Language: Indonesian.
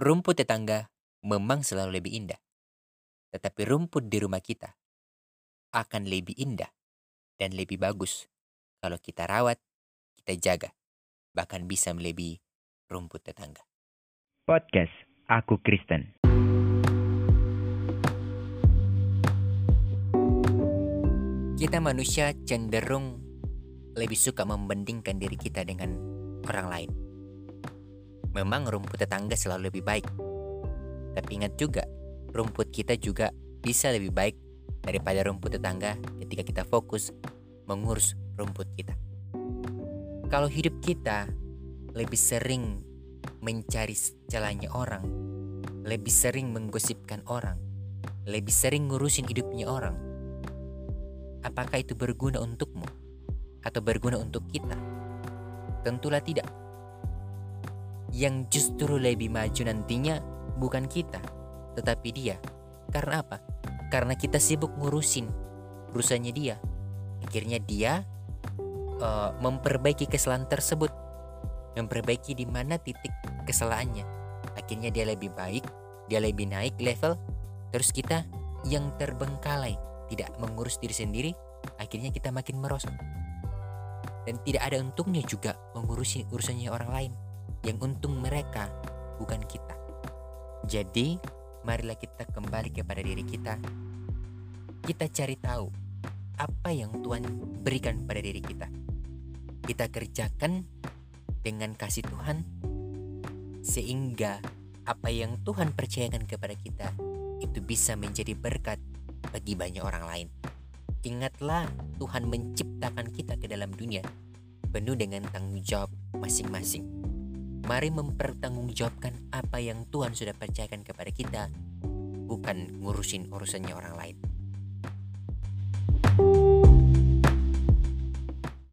Rumput tetangga memang selalu lebih indah. Tetapi rumput di rumah kita akan lebih indah dan lebih bagus kalau kita rawat, kita jaga, bahkan bisa melebihi rumput tetangga. Podcast Aku Kristen. Kita manusia cenderung lebih suka membandingkan diri kita dengan orang lain. Memang rumput tetangga selalu lebih baik. Tapi ingat juga, rumput kita juga bisa lebih baik daripada rumput tetangga ketika kita fokus mengurus rumput kita. Kalau hidup kita lebih sering mencari celahnya orang, lebih sering menggosipkan orang, lebih sering ngurusin hidupnya orang, apakah itu berguna untukmu atau berguna untuk kita? Tentulah tidak. Yang justru lebih maju nantinya bukan kita, tetapi dia. Karena apa? Karena kita sibuk ngurusin urusannya dia. Akhirnya dia uh, memperbaiki kesalahan tersebut, memperbaiki di mana titik kesalahannya. Akhirnya dia lebih baik, dia lebih naik level. Terus kita yang terbengkalai, tidak mengurus diri sendiri, akhirnya kita makin merosot. Dan tidak ada untungnya juga mengurusi urusannya orang lain. Yang untung mereka, bukan kita. Jadi, marilah kita kembali kepada diri kita. Kita cari tahu apa yang Tuhan berikan pada diri kita. Kita kerjakan dengan kasih Tuhan sehingga apa yang Tuhan percayakan kepada kita itu bisa menjadi berkat bagi banyak orang lain. Ingatlah Tuhan menciptakan kita ke dalam dunia penuh dengan tanggung jawab masing-masing. Mari mempertanggungjawabkan apa yang Tuhan sudah percayakan kepada kita, bukan ngurusin urusannya orang lain.